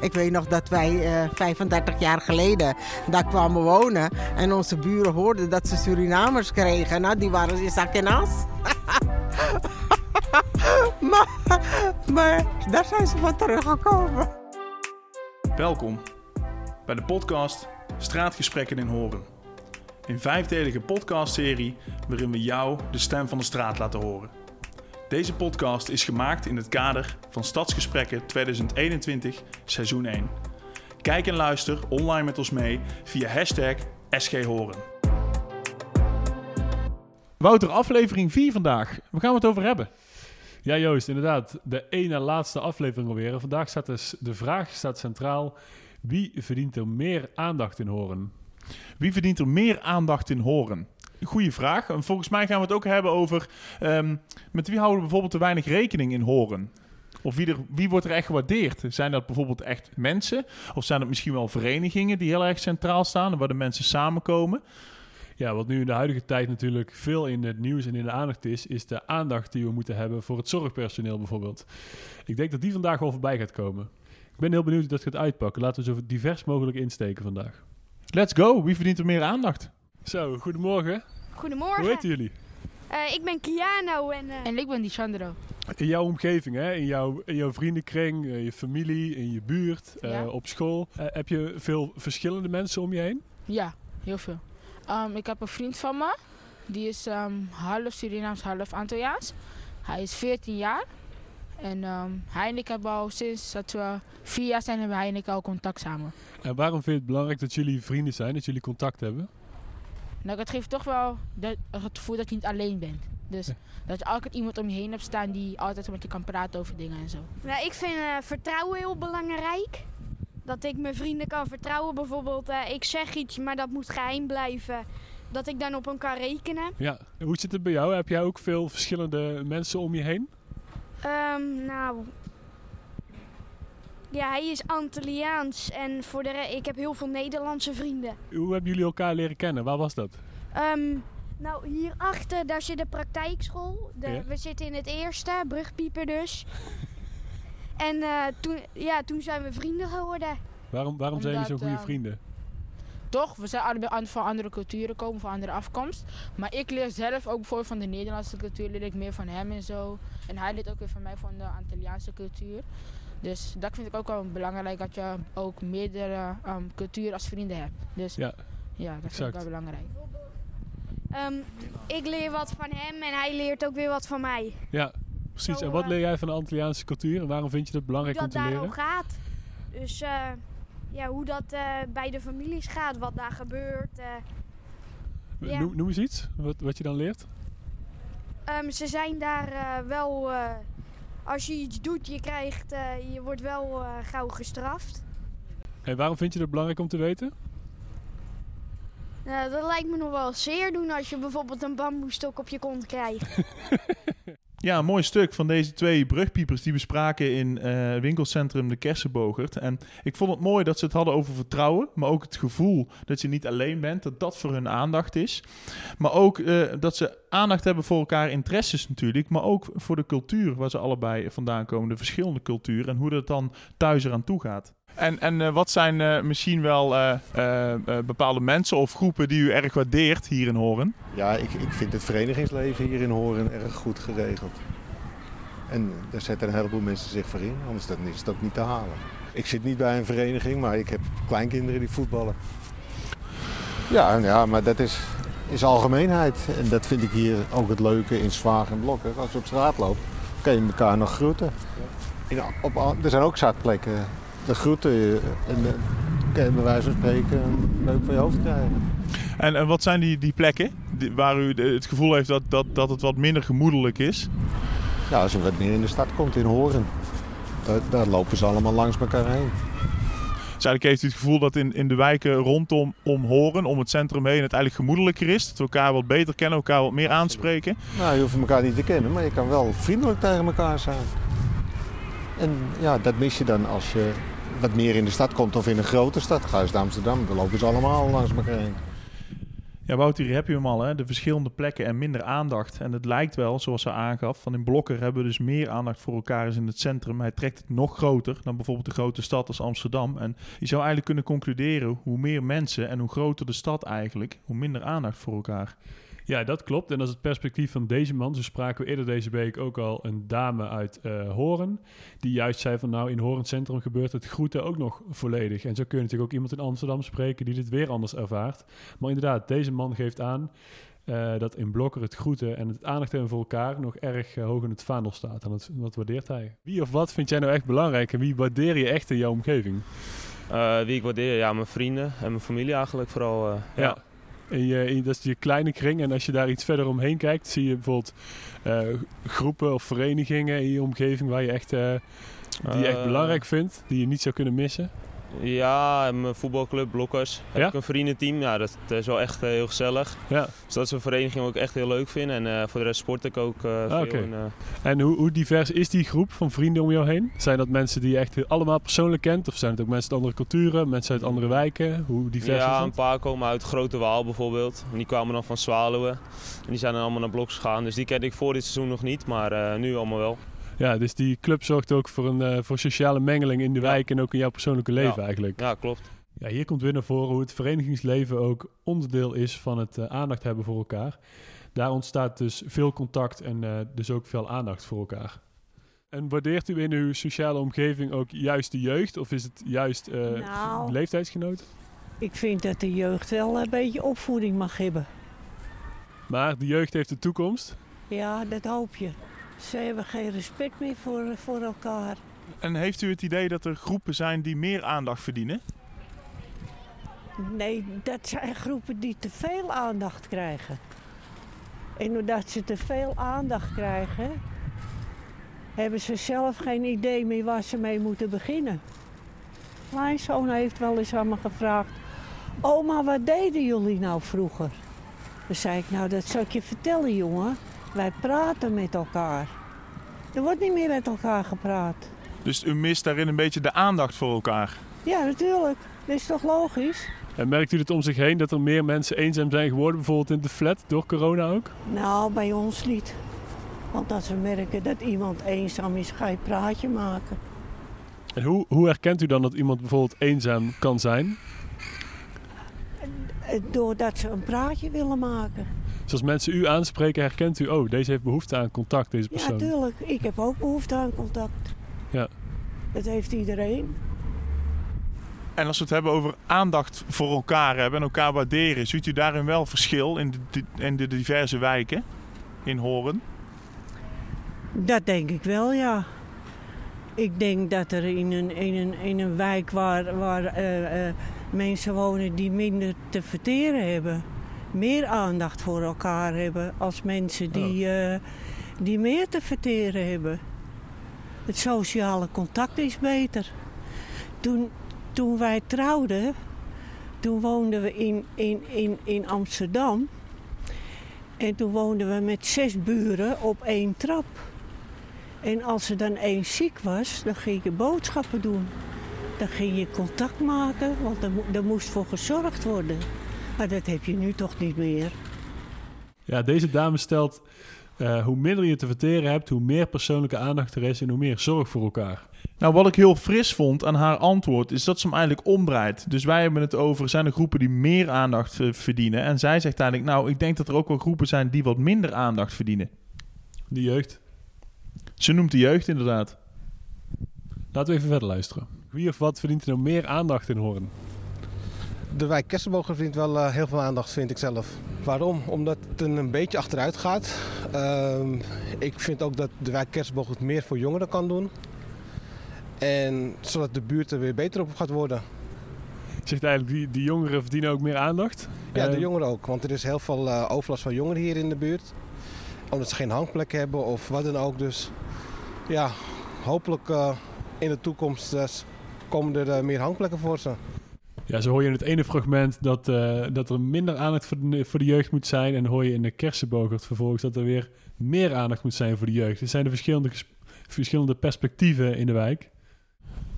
Ik weet nog dat wij eh 35 jaar geleden daar kwamen wonen. En onze buren hoorden dat ze Surinamers kregen. Nou, die waren in zak en as. maar, maar daar zijn ze van teruggekomen. Welkom bij de podcast Straatgesprekken in Horen. Een vijfdelige podcastserie waarin we jou de stem van de straat laten horen. Deze podcast is gemaakt in het kader van Stadsgesprekken 2021 seizoen 1. Kijk en luister online met ons mee via hashtag SGHoren. Wouter, aflevering 4 vandaag. Waar gaan we het over hebben? Ja, Joost, inderdaad. De ene laatste aflevering alweer. Vandaag staat dus de vraag staat centraal: wie verdient er meer aandacht in horen? Wie verdient er meer aandacht in Horen? Goeie vraag. En volgens mij gaan we het ook hebben over ehm, met wie houden we bijvoorbeeld te weinig rekening in Horen? Of wie, er, wie wordt er echt gewaardeerd? Zijn dat bijvoorbeeld echt mensen? Of zijn het misschien wel verenigingen die heel erg centraal staan en waar de mensen samenkomen? Ja, wat nu in de huidige tijd natuurlijk veel in het nieuws en in de aandacht is, is de aandacht die we moeten hebben voor het zorgpersoneel bijvoorbeeld. Ik denk dat die vandaag wel voorbij gaat komen. Ik ben heel benieuwd hoe dat gaat uitpakken. Laten we zo divers mogelijk insteken vandaag. Let's go. Wie verdient er meer aandacht? Zo, goedemorgen. Goedemorgen. Hoe heten jullie? Eh, ik ben Kiano en eh, En ik ben die Sandro. In jouw omgeving, hè? In, jouw, in jouw vriendenkring, eh, je familie, in je buurt, eh, op school. Heb je veel verschillende mensen om je heen? Ja, heel veel. Ehm, ik heb een vriend van me. Die is ehm, half Surinaams, half Antilliaans. Hij is 14 jaar. En ehm, hij en ik hebben al sinds dat we vier jaar zijn, hebben hij en ik al contact samen. En waarom vind je het belangrijk dat jullie vrienden zijn, dat jullie contact hebben? Nou, het geeft toch wel de- het gevoel dat je niet alleen bent. Dus Ja. dat je altijd iemand om je heen hebt staan die altijd met je kan praten over dingen en zo. nou, ik vind eh, vertrouwen heel belangrijk. Dat ik mijn vrienden kan vertrouwen. Bijvoorbeeld, eh, ik zeg iets, maar dat moet geheim blijven. Dat ik dan op hem kan rekenen. Ja. En hoe zit het bij jou? Heb jij ook veel verschillende mensen om je heen? Ehm, nou, ja, hij is Antilliaans en voor de re- ik heb heel veel Nederlandse vrienden. Hoe hebben jullie elkaar leren kennen? Waar was dat? Ehm, nou, hierachter, daar zit de praktijkschool. De, Ja. We zitten in het eerste, brugpieper dus. en eh, toen, ja, toen zijn we vrienden geworden. Waarom, waarom zijn jullie zo goede ehm, vrienden? Toch, we zijn allebei an- van andere culturen komen, van andere afkomst. Maar ik leer zelf ook bijvoorbeeld van de Nederlandse cultuur, leer ik meer van hem en zo. En hij leert ook weer van mij van de Antilliaanse cultuur. Dus dat vind ik ook wel belangrijk, dat je ook meerdere ehm, culturen als vrienden hebt. Dus Ja, ja, dat vind ik wel belangrijk. Ehm, ik leer wat van hem en hij leert ook weer wat van mij. ja, precies. Zo, En wat eh, leer jij van de Antilliaanse cultuur en waarom vind je dat Hoe belangrijk om dat te daar leren? al gaat. Dus eh, ja, hoe dat eh, bij de families gaat, wat daar gebeurt. eh. ja. Noem, noem eens iets, wat, wat je dan leert. Ehm, ze zijn daar eh, wel, eh, als je iets doet, je, krijgt, eh, je wordt wel eh, gauw gestraft. En waarom vind je dat belangrijk om te weten? Nou, dat lijkt me nog wel zeer doen als je bijvoorbeeld een bamboestok op je kont krijgt. Ja, een mooi stuk van deze twee brugpiepers die we spraken in eh, winkelcentrum De Kersenbogert. En ik vond het mooi dat ze het hadden over vertrouwen, maar ook het gevoel dat je niet alleen bent, dat dat voor hun aandacht is. Maar ook eh, dat ze aandacht hebben voor elkaar interesses natuurlijk, maar ook voor de cultuur waar ze allebei vandaan komen, de verschillende culturen en hoe dat dan thuis eraan toe gaat. En, en eh, wat zijn eh, misschien wel eh, bepaalde mensen of groepen die u erg waardeert hier in Horen? Ja, ik, ik vind het verenigingsleven hier in Horen erg goed geregeld. En daar zetten een heleboel mensen zich voor in, anders dan is ook niet te halen. Ik zit niet bij een vereniging, maar ik heb kleinkinderen die voetballen. Ja, ja maar dat is, is algemeenheid. En dat vind ik hier ook het leuke in Zwaag en Blokker. Als je op straat loopt, kan je elkaar nog groeten. Op, er zijn ook zatplekken. De groeten eh, en eh, bij wijze van spreken leuk voor je hoofd krijgen. En, en wat zijn die, die plekken die- waar u het gevoel heeft dat, dat, dat het wat minder gemoedelijk is? Ja, als je wat meer in de stad komt, in Horen, daar, daar lopen ze allemaal langs elkaar heen. Dus eigenlijk heeft u het gevoel dat in, in de wijken rondom om Horen, om het centrum heen, het eigenlijk gemoedelijker is. Dat we elkaar wat beter kennen, elkaar wat meer aanspreken. Nou, je hoeft elkaar niet te kennen, maar je kan wel vriendelijk tegen elkaar zijn. En ja, dat mis je dan als je wat meer in de stad komt of in een grote stad. Ga eens naar Amsterdam, dan lopen ze allemaal langs elkaar heen. Ja, Wouter, heb je hem al, hè? de verschillende plekken en minder aandacht. En het lijkt wel, zoals ze aangaf, van in Blokker hebben we dus meer aandacht voor elkaar als in het centrum. Hij trekt het nog groter dan bijvoorbeeld de grote stad als Amsterdam. En je zou eigenlijk kunnen concluderen, hoe meer mensen en hoe groter de stad eigenlijk, hoe minder aandacht voor elkaar. Ja, dat klopt. En dat is het perspectief van deze man. Zo spraken we eerder deze week ook al een dame uit uh, Horen. Die juist zei van nou, in Horen Centrum gebeurt het groeten ook nog volledig. En zo kun je natuurlijk ook iemand in Amsterdam spreken die dit weer anders ervaart. Maar inderdaad, deze man geeft aan uh, dat in Blokker het groeten en het aandacht hebben voor elkaar nog erg uh, hoog in het vaandel staat. En dat, dat waardeert hij. Wie of wat vind jij nou echt belangrijk en wie waardeer je echt in jouw omgeving? wie ik waardeer? Ja, mijn vrienden en mijn familie eigenlijk vooral. ja. ja. Je, dat is je kleine kring. En als je daar iets verder omheen kijkt, zie je bijvoorbeeld uh, groepen of verenigingen in je omgeving waar je echt, uh, die je echt belangrijk vindt, die je niet zou kunnen missen. Ja, mijn voetbalclub Blokkers. Heb Ja? ik een vriendenteam. Ja, dat is wel echt eh, heel gezellig. Ja. Dus dat is een vereniging wat ik echt heel leuk vind. En eh, voor de rest sport ik ook eh, veel. oké. En, En hoe, hoe divers is die groep van vrienden om jou heen? Zijn dat mensen die je echt allemaal persoonlijk kent? Of zijn het ook mensen uit andere culturen, mensen uit andere wijken? Hoe divers ja, is een paar komen uit Grote Waal bijvoorbeeld. En die kwamen dan van Zwaluwen. En die zijn dan allemaal naar Bloks gegaan. Dus die kende ik voor dit seizoen nog niet, maar nu allemaal wel. Ja, dus die club zorgt ook voor een eh, voor sociale mengeling in de Ja. wijk en ook in jouw persoonlijke leven Ja. eigenlijk. Ja, klopt. Ja, hier komt weer naar voren hoe het verenigingsleven ook onderdeel is van het eh, aandacht hebben voor elkaar. Daar ontstaat dus veel contact en eh, dus ook veel aandacht voor elkaar. En waardeert u in uw sociale omgeving ook juist de jeugd of is het juist eh Nou. leeftijdsgenoten? Ik vind dat de jeugd wel een beetje opvoeding mag hebben. Maar de jeugd heeft de toekomst. Ja, dat hoop je. Ze hebben geen respect meer voor, voor elkaar. En heeft u het idee dat er groepen zijn die meer aandacht verdienen? Nee, dat zijn groepen die te veel aandacht krijgen. En doordat ze te veel aandacht krijgen, hebben ze zelf geen idee meer waar ze mee moeten beginnen. Mijn zoon heeft wel eens aan me gevraagd: Oma, wat deden jullie nou vroeger? Dan zei ik: Nou, dat zal ik je vertellen, jongen. Wij praten met elkaar. Er wordt niet meer met elkaar gepraat. Dus u mist daarin een beetje de aandacht voor elkaar. Ja, natuurlijk. Dat is toch logisch? En merkt u het om zich heen dat er meer mensen eenzaam zijn geworden, bijvoorbeeld in de flat, door corona ook? Nou, bij ons niet. Want als we merken dat iemand eenzaam is, ga je een praatje maken. En hoe, hoe herkent u dan dat iemand bijvoorbeeld eenzaam kan zijn? Doordat ze een praatje willen maken. Dus als mensen u aanspreken, herkent u, oh, deze heeft behoefte aan contact, deze Ja, persoon. tuurlijk. Ik heb ook behoefte aan contact. Ja. Dat heeft iedereen. En als we het hebben over aandacht voor elkaar hebben en elkaar waarderen, ziet u daarin wel verschil in de, in de diverse wijken in Horen? Dat denk ik wel, ja. Ik denk dat er in een, in een, in een wijk waar, waar eh, eh, mensen wonen die minder te verteren hebben, meer aandacht voor elkaar hebben als mensen die, eh, die meer te verteren hebben. Het sociale contact is beter. Toen, toen wij trouwden, toen woonden we in, in, in, in Amsterdam. En toen woonden we met zes buren op één trap. En als er dan één ziek was, dan ging je boodschappen doen. Dan ging je contact maken, want er, er moest voor gezorgd worden. Maar dat heb je nu toch niet meer. Ja, deze dame stelt, eh, hoe minder je te verteren hebt, hoe meer persoonlijke aandacht er is en hoe meer zorg voor elkaar. Nou, wat ik heel fris vond aan haar antwoord, is dat ze hem eigenlijk omdraait. Dus wij hebben het over, zijn er groepen die meer aandacht eh, verdienen? En zij zegt eigenlijk, nou, ik denk dat er ook wel groepen zijn die wat minder aandacht verdienen. De jeugd. Ze noemt de jeugd inderdaad. Laten we even verder luisteren. Wie of wat verdient er nou meer aandacht in Hoorn? De wijk Kersenbogen verdient wel eh, heel veel aandacht, vind ik zelf. Waarom? Omdat het een, een beetje achteruit gaat. Ehm, ik vind ook dat de wijk Kersenbogen het meer voor jongeren kan doen. En zodat de buurt er weer beter op gaat worden. Zegt eigenlijk, die, die jongeren verdienen ook meer aandacht? Ja, de Eh, jongeren ook. Want er is heel veel eh, overlast van jongeren hier in de buurt. Omdat ze geen hangplek hebben of wat dan ook. Dus ja, hopelijk eh, in de toekomst komen er meer hangplekken voor ze. Ja, zo hoor je in het ene fragment dat, eh, dat er minder aandacht voor de, voor de jeugd moet zijn. En hoor je in de kersenbogert vervolgens dat er weer meer aandacht moet zijn voor de jeugd. Er zijn de verschillende, verschillende perspectieven in de wijk.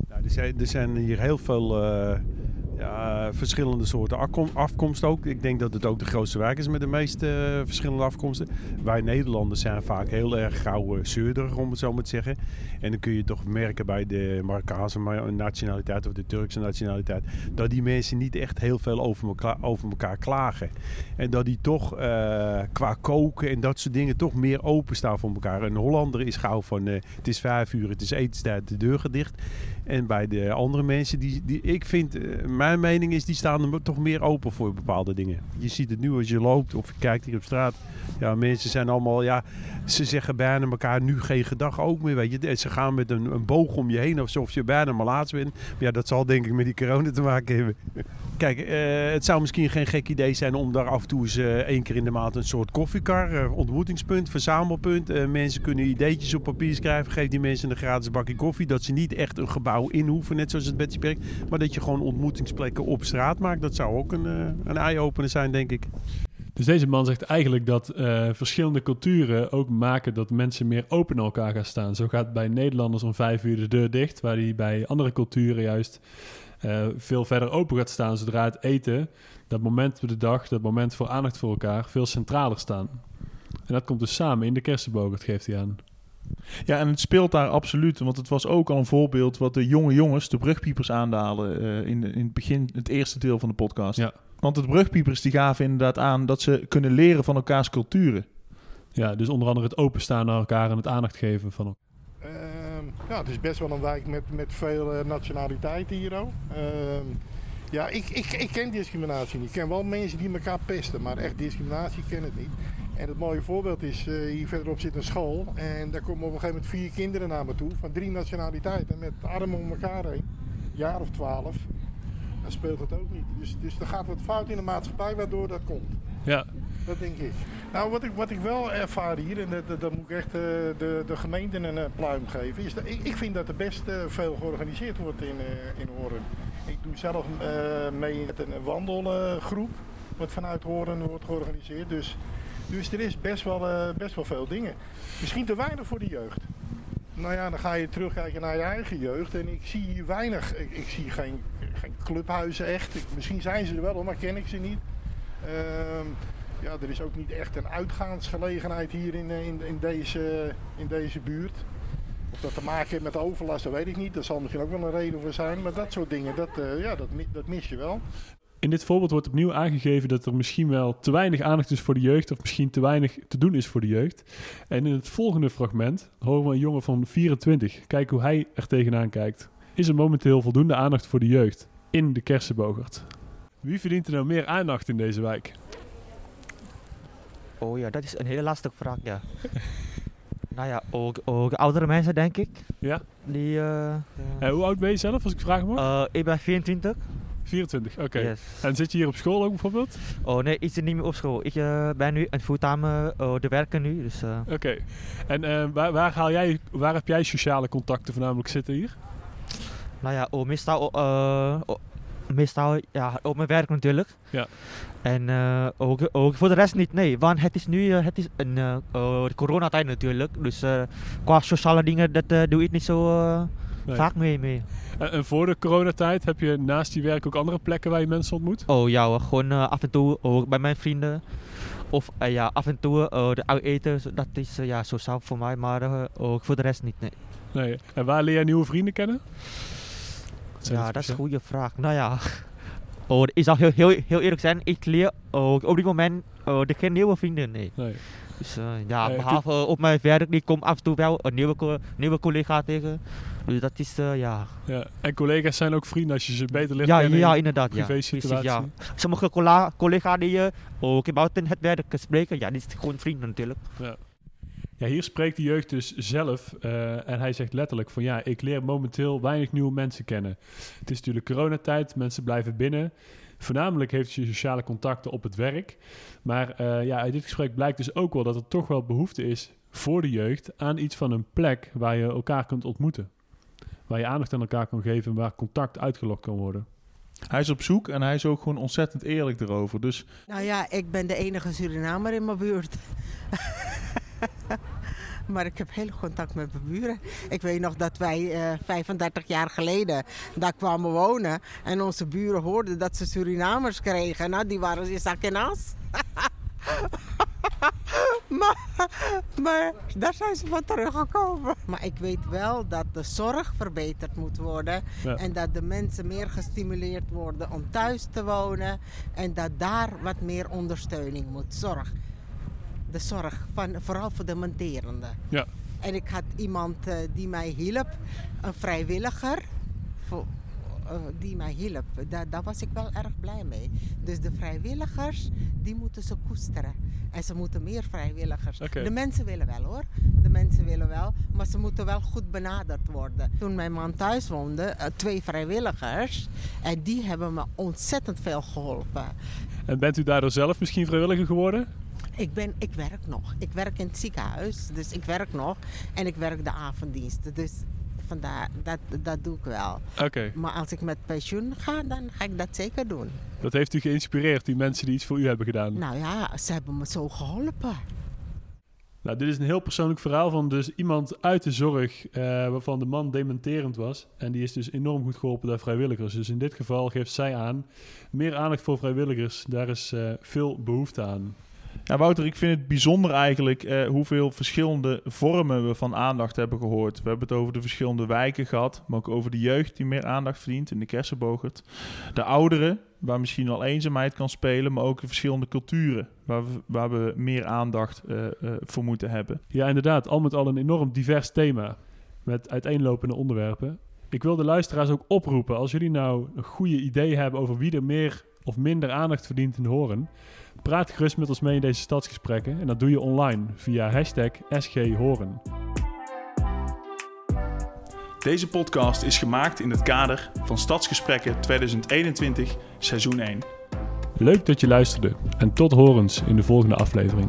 Nou, er, zijn, er zijn hier heel veel eh, Verschillende soorten afkom- afkomst ook. Ik denk dat het ook de grootste wijk is met de meeste eh, verschillende afkomsten. Wij Nederlanders zijn vaak heel erg gauw zeurderig, om het zo maar te zeggen. En dan kun je toch merken bij de Marokkaanse ma- nationaliteit of de Turkse nationaliteit... dat die mensen niet echt heel veel over elkaar, over elkaar klagen. En dat die toch eh, qua koken en dat soort dingen toch meer openstaan voor elkaar. Een Hollander is gauw van eh, het is vijf uur, het is etenstijd, de deur gaat dicht. En bij de andere mensen, die, die ik vind, eh, mijn mening is, die staan er toch meer open voor bepaalde dingen. Je ziet het nu als je loopt of je kijkt hier op straat. Ja, mensen zijn allemaal, ja, ze zeggen bijna elkaar nu geen gedag ook meer, weet je. En Ze gaan met een, een boog om je heen alsof je bijna malaats bent. Maar ja, dat zal denk ik met die corona te maken hebben. Kijk, eh, het zou misschien geen gek idee zijn om daar af en toe eens eh, één keer in de maand een soort koffiekar, eh, ontmoetingspunt, verzamelpunt. Mensen kunnen ideetjes op papier schrijven. Geef die mensen een gratis bakje koffie. Dat ze niet echt een gebouw in hoeven, net zoals het Betsy Perk. Maar dat je gewoon ontmoetingsplekken op straat maakt. Dat zou ook een, een eye-opener zijn, denk ik. Dus deze man zegt eigenlijk dat verschillende culturen ook maken dat mensen meer open naar elkaar gaan staan. Zo gaat bij Nederlanders om vijf uur de deur dicht, waar die bij andere culturen juist eh, veel verder open gaat staan zodra het eten, dat moment op de dag, dat moment voor aandacht voor elkaar, veel centraler staan. En dat komt dus samen in de kersenbogert, geeft hij aan. Ja, en het speelt daar absoluut. Want het was ook al een voorbeeld wat de jonge jongens, de brugpiepers, aandalen eh, in, in het begin, het eerste deel van de podcast. Ja. Want de brugpiepers die gaven inderdaad aan dat ze kunnen leren van elkaars culturen. Ja, dus onder andere het openstaan naar elkaar en het aandacht geven van elkaar. Ehm, ja, het is best wel een wijk met, met veel eh, nationaliteiten hier. Ehm, ja, ik, ik, ik ken discriminatie niet. Ik ken wel mensen die elkaar pesten, maar echt discriminatie ken ik niet. En het mooie voorbeeld is, eh, hier verderop zit een school en daar komen op een gegeven moment vier kinderen naar me toe van drie nationaliteiten met armen om elkaar heen. Jaar of twaalf. Dan speelt het ook niet. Dus, dus er gaat wat fout in de maatschappij waardoor dat komt. Ja, Dat denk ik. Nou, wat ik, wat ik wel ervaar hier, en dat, moet ik echt eh, de, de gemeente een eh, pluim geven, is dat ik, ik vind dat er best eh, veel georganiseerd wordt in, in Horen. Ik doe zelf mee met een wandelgroep, wat vanuit Horen wordt georganiseerd. Dus, dus er is best wel, best wel veel dingen. Misschien te weinig voor de jeugd. Nou ja, dan ga je terugkijken naar je eigen jeugd en ik zie hier weinig. Ik, ik zie geen, geen clubhuizen echt. Misschien zijn ze er wel, maar ken ik ze niet. Ehm, ja, er is ook niet echt een uitgaansgelegenheid hier in, eh, in, in, deze, in deze buurt. Of dat te maken heeft met overlast, dat weet ik niet. Dat zal misschien ook wel een reden voor zijn. Maar dat soort dingen, dat, eh, ja, dat, dat mis je wel. In dit voorbeeld wordt opnieuw aangegeven dat er misschien wel te weinig aandacht is voor de jeugd, of misschien te weinig te doen is voor de jeugd. En in het volgende fragment horen we een jongen van 24. Kijk hoe hij er tegenaan kijkt. Is er momenteel voldoende aandacht voor de jeugd in de Kersenbogert? Wie verdient er nou meer aandacht in deze wijk? Oh ja, dat is een hele lastige vraag, ja. nou ja, ook, ook oudere mensen, denk ik. Ja? Die, eh, Eh, hoe oud ben je zelf, als ik vragen mag? eh, ik ben 24. 24, oké. Yes. En zit je hier op school ook bijvoorbeeld? Oh nee, ik zit niet meer op school. Ik ben nu een fulltime uh, de werken nu, dus... Oké. En waar, waar, haal jij, waar heb jij sociale contacten voornamelijk zitten hier? nou ja, oh, meestal, oh, meestal ja, op mijn werk natuurlijk. Ja. En eh, ook, ook voor de rest niet, nee. Want het is nu eh, het is een de coronatijd natuurlijk. Dus qua sociale dingen, dat doe ik niet zo Nee. vaak mee. mee. En, voor de coronatijd heb je naast je werk ook andere plekken waar je mensen ontmoet? Oh ja, hoor, gewoon af en toe ook bij mijn vrienden. Of ja, af en toe de uit eten, zo- dat is ja, sociaal voor mij, maar ook voor de rest niet. Nee. Nee. En waar leer jij nieuwe vrienden kennen? Zijn Ja, dat is een goede vraag. Nou ja, oh, ik zal heel, heel, heel eerlijk zijn, ik leer oh, op dit moment oh, de geen nieuwe vrienden. Nee. Nee. Dus eh, ja, Eh, behalve eh, op mijn werk, ik kom af en toe wel een nieuwe, co- nieuwe collega tegen. Dus dat is, eh, ja. Ja. En collega's zijn ook vrienden als je ze beter leert Ja, kennen ja, in inderdaad. Ja. privé situatie. ja. Sommige collega's die je ook buiten het werk spreken, ja, die is gewoon vrienden natuurlijk. Ja. Ja, hier spreekt de jeugd dus zelf eh, en hij zegt letterlijk van ja, ik leer momenteel weinig nieuwe mensen kennen. Het is natuurlijk coronatijd, mensen blijven binnen. Voornamelijk heeft je sociale contacten op het werk. Maar eh, ja, uit dit gesprek blijkt dus ook wel dat er toch wel behoefte is voor de jeugd aan iets van een plek waar je elkaar kunt ontmoeten. Waar je aandacht aan elkaar kan geven en waar contact uitgelokt kan worden. Hij is op zoek en hij is ook gewoon ontzettend eerlijk erover. Dus Nou ja, ik ben de enige Surinamer in mijn buurt. Maar ik heb heel contact met mijn buren. Ik weet nog dat wij eh 35 jaar geleden daar kwamen wonen. En onze buren hoorden dat ze Surinamers kregen. Nou, die waren in zak en as. maar, maar daar zijn ze van teruggekomen. Maar ik weet wel dat de zorg verbeterd moet worden. Ja. En dat de mensen meer gestimuleerd worden om thuis te wonen. En dat daar wat meer ondersteuning moet. Zorg. De zorg, van, vooral voor de monterenden. Ja. En ik had iemand eh, die mij hielp, een vrijwilliger. Voor, eh, die mij hielp. Daar, daar was ik wel erg blij mee. Dus de vrijwilligers, die moeten ze koesteren. En ze moeten meer vrijwilligers. Oké. De mensen willen wel hoor. De mensen willen wel. Maar ze moeten wel goed benaderd worden. Toen mijn man thuis woonde, eh, twee vrijwilligers. En die hebben me ontzettend veel geholpen. En bent u daardoor zelf misschien vrijwilliger geworden? Ik, ben, ik werk nog. Ik werk in het ziekenhuis, dus ik werk nog. En ik werk de avonddiensten. Dus vandaar, dat, dat doe ik wel. Oké. Maar als ik met pensioen ga, dan ga ik dat zeker doen. Dat heeft u geïnspireerd, die mensen die iets voor u hebben gedaan. Nou ja, ze hebben me zo geholpen. Nou, dit is een heel persoonlijk verhaal van dus iemand uit de zorg eh, waarvan de man dementerend was. En die is dus enorm goed geholpen door vrijwilligers. Dus in dit geval geeft zij aan, meer aandacht voor vrijwilligers, daar is eh, veel behoefte aan. Ja, Wouter, ik vind het bijzonder eigenlijk eh, hoeveel verschillende vormen we van aandacht hebben gehoord. We hebben het over de verschillende wijken gehad, maar ook over de jeugd die meer aandacht verdient in de kersenbogert. De ouderen, waar misschien al eenzaamheid kan spelen, maar ook de verschillende culturen waar we, waar we meer aandacht eh, eh, voor moeten hebben. Ja, inderdaad, al met al een enorm divers thema met uiteenlopende onderwerpen. Ik wil de luisteraars ook oproepen, als jullie nou een goede idee hebben over wie er meer of minder aandacht verdient in Horen, praat gerust met ons mee in deze stadsgesprekken en dat doe je online via hashtag SGHoren. Deze podcast is gemaakt in het kader van Stadsgesprekken 2021, seizoen 1. Leuk dat je luisterde en tot horens in de volgende aflevering.